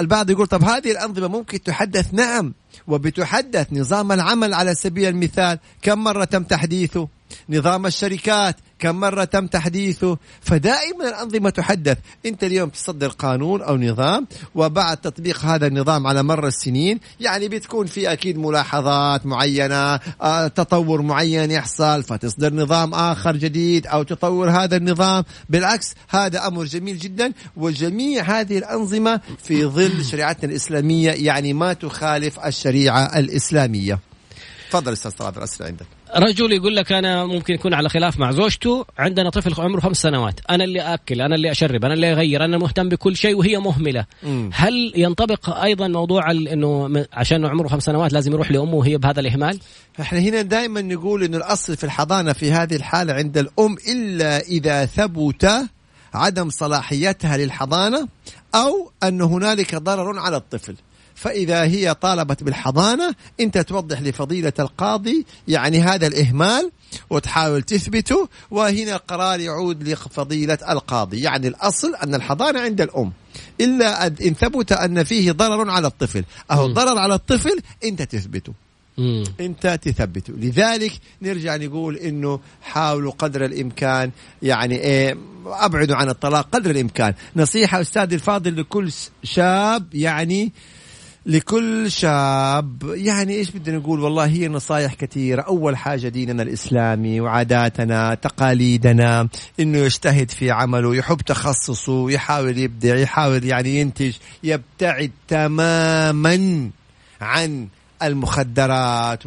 البعض يقول طب هذه الأنظمة ممكن تحدث؟ نعم. وبتحدث نظام العمل على سبيل المثال كم مرة تم تحديثه؟ نظام الشركات كم مرة تم تحديثه؟ فدائما الأنظمة تحدث. أنت اليوم تصدر قانون أو نظام وبعد تطبيق هذا النظام على مر السنين يعني بتكون في أكيد ملاحظات معينة آه، تطور معين يحصل فتصدر نظام آخر جديد أو تطور هذا النظام. بالعكس هذا أمر جميل جدا وجميع هذه الأنظمة في ظل شريعتنا الإسلامية يعني ما تخالف الشريعة الإسلامية. تفضل أستاذ طلال الأسئلة عندك. رجل يقول لك أنا ممكن يكون على خلاف مع زوجته عندنا طفل عمره خمس سنوات أنا اللي اكل أنا اللي أشرب أنا اللي أغير أنا مهتم بكل شيء وهي مهملة. مم. هل ينطبق أيضا موضوع إنه عشان عمره خمس سنوات لازم يروح لأمه وهي بهذا الإهمال؟ إحنا هنا دائما نقول إنه الأصل في الحضانة في هذه الحالة عند الأم إلا إذا ثبت عدم صلاحيتها للحضانة أو أن هنالك ضرر على الطفل. فإذا هي طالبت بالحضانة أنت توضح لفضيلة القاضي يعني هذا الإهمال وتحاول تثبته وهنا القرار يعود لفضيلة القاضي. يعني الأصل أن الحضانة عند الأم. إلا أن- إن ثبت أن فيه ضرر على الطفل. أهو مم. ضرر على الطفل أنت تثبته. مم. أنت تثبته. لذلك نرجع نقول إنه حاولوا قدر الإمكان. يعني إيه أبعدوا عن الطلاق قدر الإمكان. نصيحة أستاذ الفاضل لكل شاب يعني لكل شاب. يعني إيش بدنا نقول؟ والله هي نصايح كثيرة. أول حاجة ديننا الإسلامي وعاداتنا تقاليدنا إنه يجتهد في عمله يحب تخصصه يحاول يبدع يحاول يعني ينتج يبتعد تماما عن المخدرات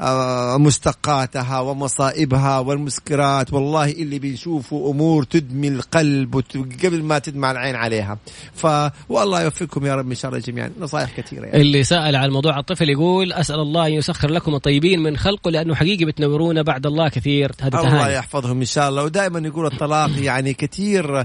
ومستقاتها ومصائبها والمسكرات. والله اللي بنشوفه أمور تدمي القلب قبل ما تدمع العين عليها. ف والله يوفقكم يا رب إن شاء الله جميعا. نصائح كثيرة يعني. اللي سأل عن موضوع الطفل يقول أسأل الله أن يسخر لكم الطيبين من خلقه لأنه حقيقي بتنورونا بعد الله كثير. هذا الله يحفظهم إن شاء الله. ودائما يقول الطلاق يعني كثير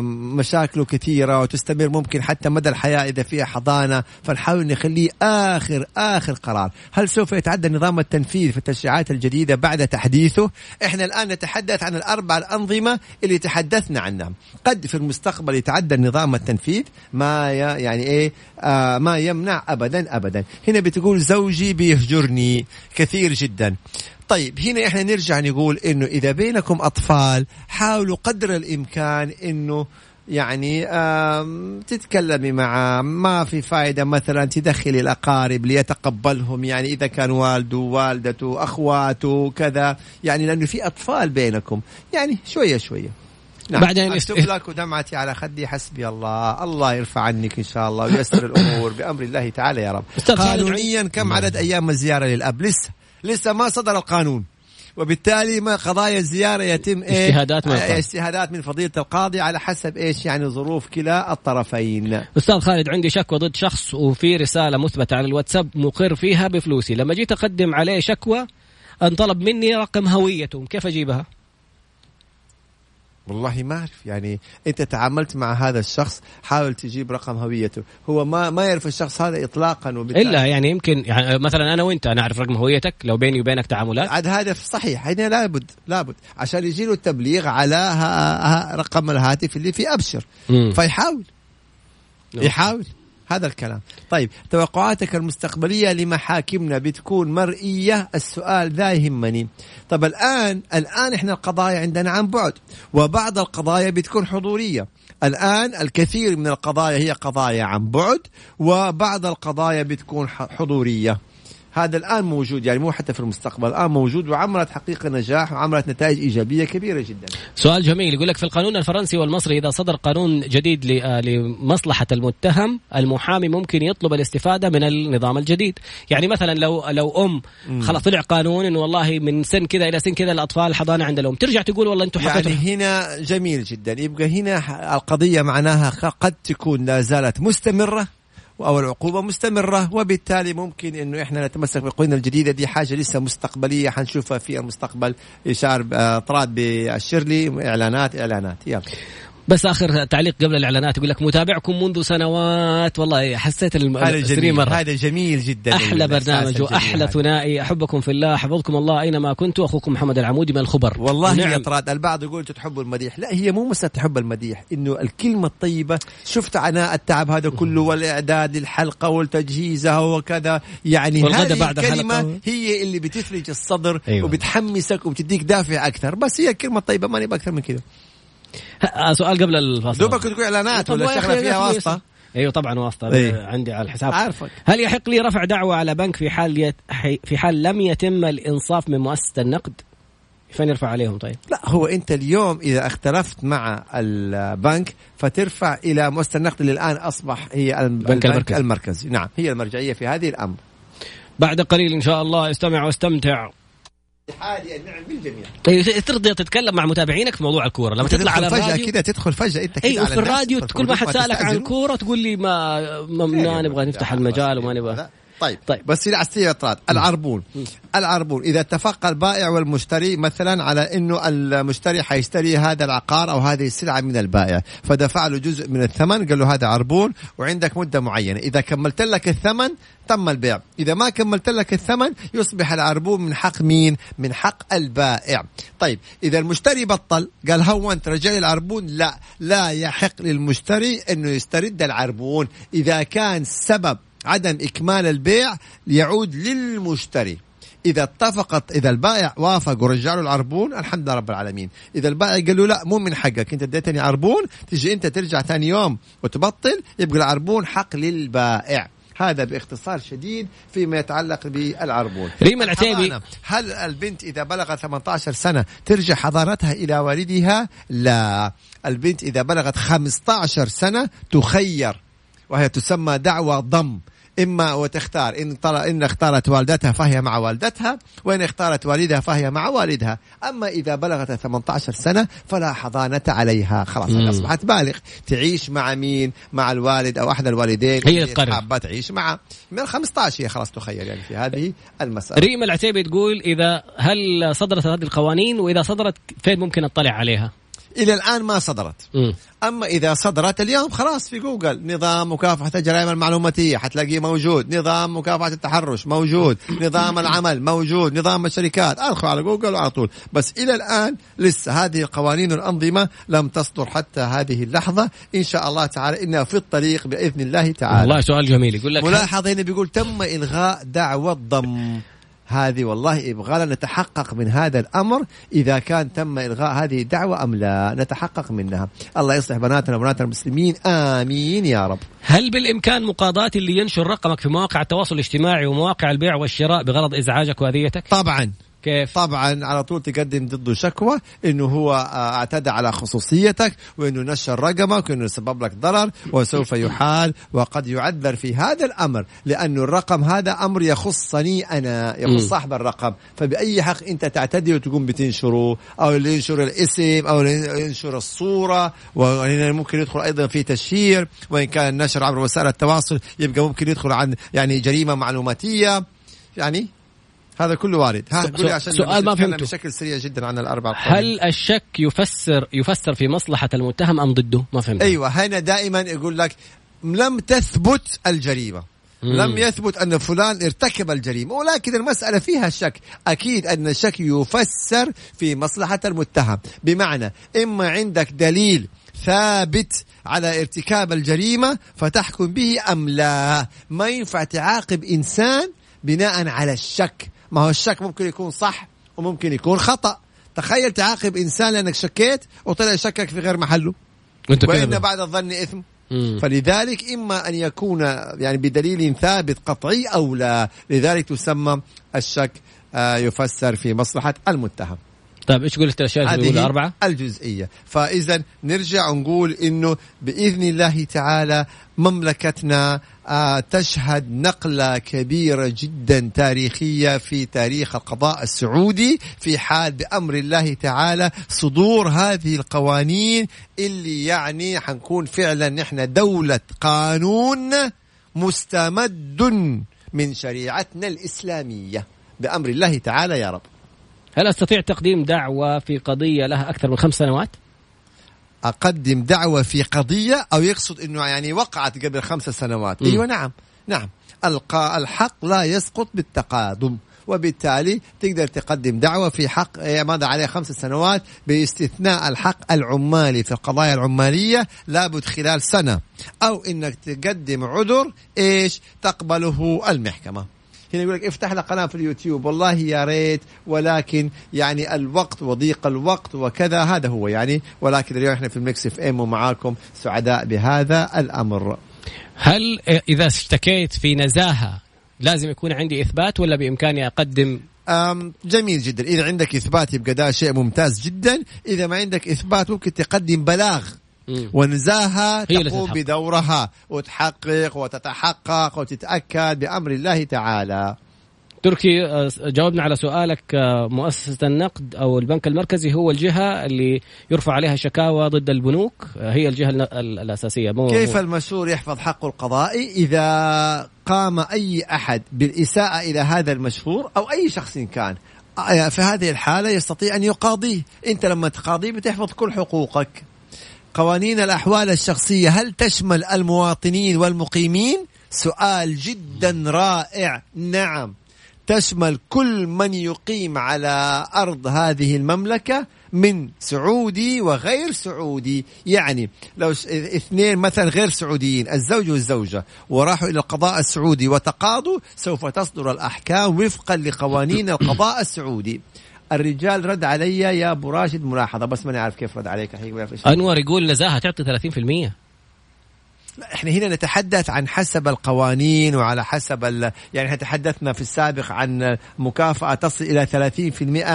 مشاكله كثيرة وتستمر ممكن حتى مدى الحياة إذا فيها حضانة فنحاول نخليه آخر آخر قرار. هل سوف يتعدى نظام التنفيذ في التشريعات الجديدة بعد تحديثه؟ إحنا الآن نتحدث عن الأربع الأنظمة اللي تحدثنا عنها. قد في المستقبل يتعدى نظام التنفيذ؟ ما يعني إيه؟ آه ما يمنع ابدا ابدا. هنا بتقول زوجي بيهجرني. كثير جدا. طيب هنا إحنا نرجع نقول إنه إذا بينكم أطفال حاولوا قدر الإمكان إنه يعني تتكلمي معه ما في فائدة مثلا تدخلي الأقارب ليتقبلهم. يعني إذا كان والده والدته أخواته كذا. يعني لأنه في أطفال بينكم. يعني شوية شوية. نعم. بعدين است- لك ودمعتي على خدي حسبي الله. الله يرفع عنك إن شاء الله ويسر الأمور. بأمر الله تعالى يا رب. قانونيا كم عدد أيام الزيارة للأب؟ لسه. لسه ما صدر القانون. وبالتالي ما قضايا الزيارة يتم إيه؟ اجتهادات من القاضي. آه، اجتهادات من فضيلة القاضي على حسب إيش يعني ظروف كلا الطرفين. أستاذ خالد عندي شكوى ضد شخص وفي رسالة مثبتة على الواتساب مقر فيها بفلوسي. لما جيت أقدم عليه شكوى انطلب مني رقم هويته كيف أجيبها؟ والله ما أعرف. يعني أنت تعاملت مع هذا الشخص حاول تجيب رقم هويته. هو ما ما يعرف الشخص هذا إطلاقا وبالتالي. إلا يعني يمكن يعني مثلا أنا وأنت نعرف رقم هويتك لو بيني وبينك تعاملات. عاد هذا صحيح. هنا لابد لابد. عشان يجي له التبليغ على ها ها رقم الهاتف اللي في أبشر. مم. فيحاول. نعم. يحاول. هذا الكلام. طيب توقعاتك المستقبلية لمحاكمنا بتكون مرئية؟ السؤال ذا يهمني. طب الآن الآن إحنا القضايا عندنا عن بعد وبعض القضايا بتكون حضورية. الآن الكثير من القضايا هي قضايا عن بعد وبعض القضايا بتكون حضورية. هذا الآن موجود يعني مو حتى في المستقبل الآن موجود وعملت حقيقة نجاح وعملت نتائج إيجابية كبيرة جدا. سؤال جميل يقول لك في القانون الفرنسي والمصري إذا صدر قانون جديد آه، لمصلحة المتهم المحامي ممكن يطلب الاستفادة من النظام الجديد. يعني مثلا لو لو أم خلاص طلع قانون إنه والله من سن كذا إلى سن كذا الأطفال الحضانه عند الأم. ترجع تقول والله أنتم حطيتوا يعني هنا جميل جدا. يبقى هنا القضية معناها قد تكون لا زالت مستمرة أو العقوبة مستمرة وبالتالي ممكن إنه إحنا نتمسك بقوانين الجديدة دي حاجة لسه مستقبلية حنشوفها في المستقبل. إشار آه، طراد بالشرلي إعلانات إعلانات. يلا. بس آخر تعليق قبل الإعلانات يقول لك متابعكم منذ سنوات. والله حسيت جميل مرة. هذا جميل جدا. أحلى برنامج وأحلى. ثنائي. أحبكم في الله حفظكم الله أينما كنت. أخوكم محمد العمودي من الخبر. والله نعم. يا طراد البعض يقول أنتوا تحبوا المديح. لا هي مو مسألة تحب المديح إنه الكلمة الطيبة شفت عناء التعب هذا كله والإعداد للحلقة والتجهيزها وكذا. يعني هذه بعد الحلقة. هي اللي بتثلج الصدر أيوة. وبتحمسك وبتديك دافع أكثر. بس هي الكلمة الطيبة ما نبغى أكثر من كذا سؤال قبل الفاصل. دوبك تقول إعلانات طب ولا أخي- فيها واسطة؟ أيوه طبعا واسطة. إيه. عندي على الحساب. عارفك. هل يحق لي رفع دعوة على بنك في حال يت... في حال لم يتم الإنصاف من مؤسسة النقد؟ فين يرفع عليهم طيب؟ لا هو أنت اليوم إذا اختلفت مع البنك فترفع إلى مؤسسة النقد اللي الآن أصبح هي البنك, البنك المركزي. المركزي. نعم هي المرجعية في هذه الأمر. بعد قليل إن شاء الله استمع واستمتع. حالي النعم بالجميع إيه، ترضى تتكلم مع متابعينك في موضوع الكورة لما تطلع على فجاه الراديو كذا تدخل فجأة أنت كذا أيوه في الراديو كل ما حد سألك عن تستأذنوا. كوره تقول لي ما ما, ما نبغى نفتح المجال وما نبغى. طيب. طيب. بس لا استيعاب اطراد العربون. العربون إذا اتفق البائع والمشتري مثلا على إنه المشتري حيشتري هذا العقار أو هذه السلعة من البائع فدفع له جزء من الثمن قال له هذا عربون وعندك مدة معينة. إذا كملت لك الثمن تم البيع. إذا ما كملت لك الثمن يصبح العربون من حق مين؟ من حق البائع. طيب إذا المشتري بطل قال هونت رجع لي العربون؟ لا. لا يحق للمشتري إنه يسترد العربون. إذا كان سبب عدم إكمال البيع يعود للمشتري. إذا اتفقت إذا البائع وافق ورجع له العربون الحمد لله رب العالمين. إذا البائع قال له لا مو من حقك. أنت اديتني عربون تجي أنت ترجع ثاني يوم وتبطل يبقى العربون حق للبائع. هذا باختصار شديد فيما يتعلق بالعربون. ريما العتيبي. هل البنت إذا بلغت 18 سنة ترجع حضانتها إلى والدها؟ لا. البنت إذا بلغت 15 سنة تخير وهي تسمى دعوة ضم. إما وتختار إن, طل... إن اختارت والدتها فهي مع والدتها وإن اختارت والدها فهي مع والدها. أما إذا بلغت 18 سنة فلا حضانة عليها. خلاص مم. أصبحت بالغ. تعيش مع مين؟ مع الوالد أو أحد الوالدين. هي تقرر. حابة تعيش مع؟ من ال 15 هي خلاص تخيل يعني في هذه المسألة. ريم العتيبي تقول إذا هل صدرت هذه القوانين وإذا صدرت فين ممكن أطلع عليها؟ إلى الآن ما صدرت. مم. أما إذا صدرت اليوم خلاص في جوجل. نظام مكافحة الجرائم المعلوماتية حتلاقيه موجود. نظام مكافحة التحرش موجود. نظام العمل موجود. نظام الشركات. أدخل على جوجل على طول. بس إلى الآن لسه هذه القوانين والانظمه لم تصدر حتى هذه اللحظة. إن شاء الله تعالى إنها في الطريق بإذن الله تعالى. والله سؤال جميل. يقول لك ملاحظ هنا بيقول تم إلغاء دعوى الضم. هذه والله يبغى لنا نتحقق من هذا الأمر إذا كان تم إلغاء هذه الدعوة أم لا. نتحقق منها. الله يصلح بناتنا وبنات المسلمين. آمين يا رب. هل بالإمكان مقاضاة اللي ينشر رقمك في مواقع التواصل الاجتماعي ومواقع البيع والشراء بغرض إزعاجك وأذيتك؟ طبعا. كيف؟ طبعا على طول تقدم ضده شكوى إنه هو آه، اعتدى على خصوصيتك وإنه نشر رقمك وإنه سبب لك ضرر وسوف يحال وقد يعذر في هذا الأمر لأنه الرقم هذا أمر يخصني أنا. يخص صاحب الرقم فبأي حق أنت تعتدي وتقوم بتنشره أو اللي ينشر الاسم أو اللي ينشر الصورة وهنا ممكن يدخل أيضا في تشهير وإن كان النشر عبر وسائل التواصل يبقى ممكن يدخل عن يعني جريمة معلوماتية يعني هذا كله وارد ها قولي عشان سؤال ما فهمته. بشكل سريع جدا عن الأربع قوانين. هل الشك يفسر يفسر في مصلحة المتهم أم ضده؟ ما فهمت. أيوه هنا دائما يقول لك لم تثبت الجريمة مم. لم يثبت أن فلان ارتكب الجريمة ولكن المسألة فيها شك أكيد أن الشك يفسر في مصلحة المتهم بمعنى إما عندك دليل ثابت على ارتكاب الجريمة فتحكم به أم لا ما ينفع تعاقب إنسان بناء على الشك ما هو الشك ممكن يكون صح وممكن يكون خطأ. تخيل تعاقب إنسان لأنك شكيت وطلع شكك في غير محله. وإنت وان كذا بعد الظن إثم. مم. فلذلك إما أن يكون يعني بدليل ثابت قطعي أو لا. لذلك تسمى الشك آه، يفسر في مصلحة المتهم. طيب إيش قلت الاشياء اللي هذه اربعه؟ الجزئية. فإذا نرجع ونقول إنه بإذن الله تعالى مملكتنا تشهد نقلة كبيرة جدا تاريخية في تاريخ القضاء السعودي في حال بأمر الله تعالى صدور هذه القوانين اللي يعني حنكون فعلا نحن دولة قانون مستمد من شريعتنا الإسلامية بأمر الله تعالى يا رب هل أستطيع تقديم دعوة في قضية لها أكثر من خمس سنوات؟ أقدم دعوة في قضية أو يقصد إنه يعني وقعت قبل خمس سنوات. مم. أيوه نعم. نعم. ألقى الحق لا يسقط بالتقادم. وبالتالي تقدر تقدم دعوة في حق ماذا عليه خمس سنوات باستثناء الحق العمالي في القضايا العمالية لابد خلال سنة. أو إنك تقدم عذر إيش؟ تقبله المحكمة. هنا يقول لك افتح لك قناة في اليوتيوب. والله يا ريت ولكن يعني الوقت وضيق الوقت وكذا. هذا هو يعني. ولكن اليوم إحنا في المكس إف إم ومعاكم سعداء بهذا الأمر. هل إذا اشتكيت في نزاهة لازم يكون عندي إثبات ولا بإمكاني أقدم؟ أم جميل جدا. إذا عندك إثبات يبقى ده شيء ممتاز جدا. إذا ما عندك إثبات ممكن تقدم بلاغ. ونزاهة تقوم. بدورها وتحقق وتتحقق وتتأكد بأمر الله تعالى. تركي آه، جاوبنا على سؤالك آه، مؤسسة النقد أو البنك المركزي هو الجهة اللي يرفع عليها شكاوى ضد البنوك. آه، هي الجهة الأساسية. مو كيف المشهور يحفظ حقه القضائي إذا قام أي أحد بالإساءة إلى هذا المشهور أو أي شخص كان؟ في هذه الحالة يستطيع أن يقاضيه. أنت لما تقاضيه بتحفظ كل حقوقك. قوانين الأحوال الشخصية هل تشمل المواطنين والمقيمين؟ سؤال جدا رائع. نعم. تشمل كل من يقيم على أرض هذه المملكة من سعودي وغير سعودي. يعني لو اثنين مثلا غير سعوديين الزوج والزوجة وراحوا إلى القضاء السعودي وتقاضوا سوف تصدر الأحكام وفقا لقوانين القضاء السعودي. الرجال رد علي يا أبو راشد ملاحظة بس ماني عارف كيف رد عليك. أنور يقول نزاهة تعطي 30% لا إحنا هنا نتحدث عن حسب القوانين وعلى حسب ال... يعني إحنا تحدثنا في السابق عن مكافأة تصل إلى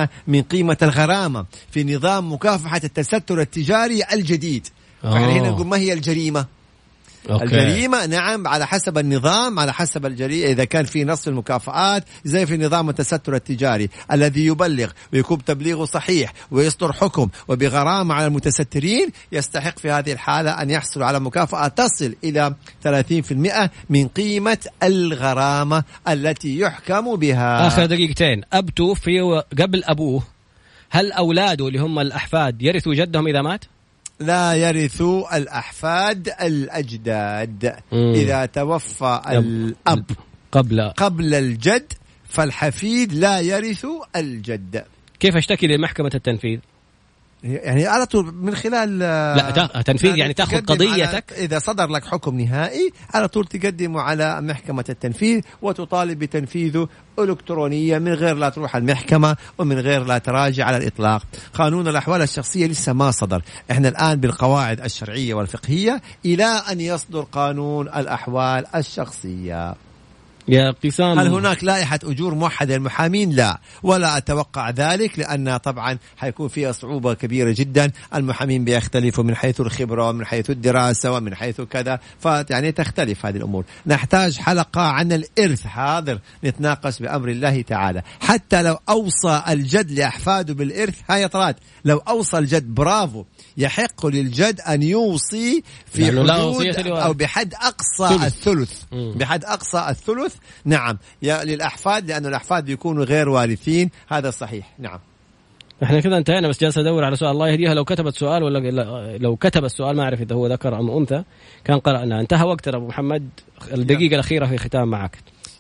30% من قيمة الغرامة في نظام مكافحة التستر التجاري الجديد فإحنا آه. هنا نقول ما هي الجريمة okay. الجريمة نعم على حسب النظام على حسب الجريمة إذا كان في نص المكافآت زي في نظام التستر التجاري الذي يبلغ ويكون تبليغه صحيح ويصدر حكم وبغرامة على المتسترين يستحق في هذه الحالة أن يحصل على مكافأة تصل إلى 30% من قيمة الغرامة التي يحكم بها آخر دقيقتين اب توفي قبل أبوه هل أولاده اللي هم الأحفاد يرثوا جدهم إذا مات؟ لا يرث الأحفاد الأجداد مم. إذا توفى الأب قبل قبل الجد فالحفيد لا يرث الجد كيف اشتكي لمحكمة التنفيذ؟ يعني على طول من خلال لا تا- تنفيذ يعني تاخذ تقدم قضيتك. إذا صدر لك حكم نهائي على طول تقدمه على محكمة التنفيذ وتطالب بتنفيذه الكترونيا من غير لا تروح المحكمة ومن غير لا تراجع على الإطلاق. قانون الأحوال الشخصية لسه ما صدر. إحنا الآن بالقواعد الشرعية والفقهية إلى أن يصدر قانون الأحوال الشخصية. يا قسام. هل هناك لائحة أجور موحدة للمحامين؟ لا. ولا أتوقع ذلك لأن طبعا حيكون فيها صعوبة كبيرة جدا. المحامين بيختلفوا من حيث الخبرة ومن حيث الدراسة ومن حيث كذا. فيعني تختلف هذه الأمور. نحتاج حلقة عن الإرث حاضر نتناقش بأمر الله تعالى. حتى لو أوصى الجد لأحفاده بالإرث هاي طلعت لو أوصى الجد برافو. يحق للجد أن يوصي في حدود. أو بحد أقصى ثلث. الثلث. بحد أقصى الثلث نعم. يا للأحفاد لأن الأحفاد بيكونوا غير وارثين. هذا صحيح. نعم. إحنا كذا انتهينا بس جالس أدور على سؤال. الله يهديها. لو كتبت سؤال ولا لا- لو كتب السؤال ما أعرف إذا هو ذكر أم أنثى كان قرأنا. انتهى وقتنا أبو محمد. الدقيقة الأخيرة في ختام معك.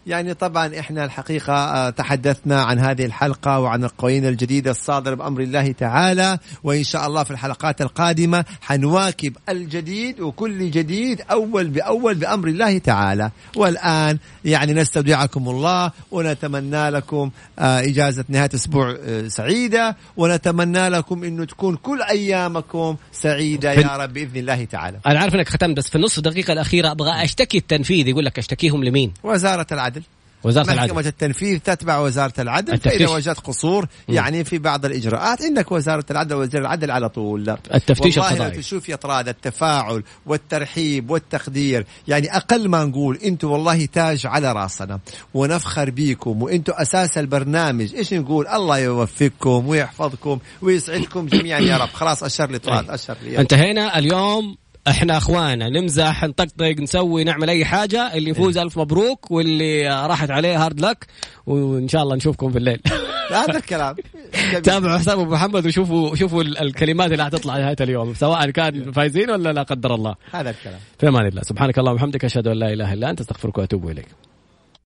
يعني طبعا إحنا الحقيقة آه، تحدثنا عن هذه الحلقة وعن القوانين الجديده الصادره بأمر الله تعالى وإن شاء الله في الحلقات القادمة حنواكب الجديد وكل جديد أول بأول بأمر الله تعالى. والآن يعني نستودعكم الله ونتمنى لكم آه، إجازة نهاية أسبوع آه، سعيدة ونتمنى لكم إنه تكون كل أيامكم سعيدة يا رب بإذن الله تعالى. أنا عارف إنك ختمت بس في النص دقيقة الأخيرة أبغى أشتكي التنفيذ يقول لك أشتكيهم لمين؟ وزارة العدل. وزارة محكمة العدل التنفيذ تتبع وزارة العدل التفتيش. فإذا وجدت قصور يعني في بعض الإجراءات عندك وزارة العدل وزير العدل على طول التفتيش والله القضائي. لو تشوف يا طراد التفاعل والترحيب والتقدير يعني أقل ما نقول أنتم والله تاج على راسنا ونفخر بيكم وأنتم أساس البرنامج إيش نقول الله يوفقكم ويحفظكم ويسعدكم جميعا يا رب خلاص أشر لي طراد طيب. أشر لي. انتهينا اليوم إحنا اخوانا نمزح نطقطق نسوي نعمل أي حاجة اللي يفوز ألف مبروك واللي راحت عليه هارد لك وإن شاء الله نشوفكم في الليل هذا الكلام. تابعوا حساب أبو محمد وشوفوا شوفوا ال- الكلمات اللي حتطلع نهايه اليوم سواء كان فايزين ولا لا قدر الله. هذا الكلام. في أمان الله. سبحانك اللهم وبحمدك أشهد أن لا إله إلا أنت أستغفرك وأتوب إليك.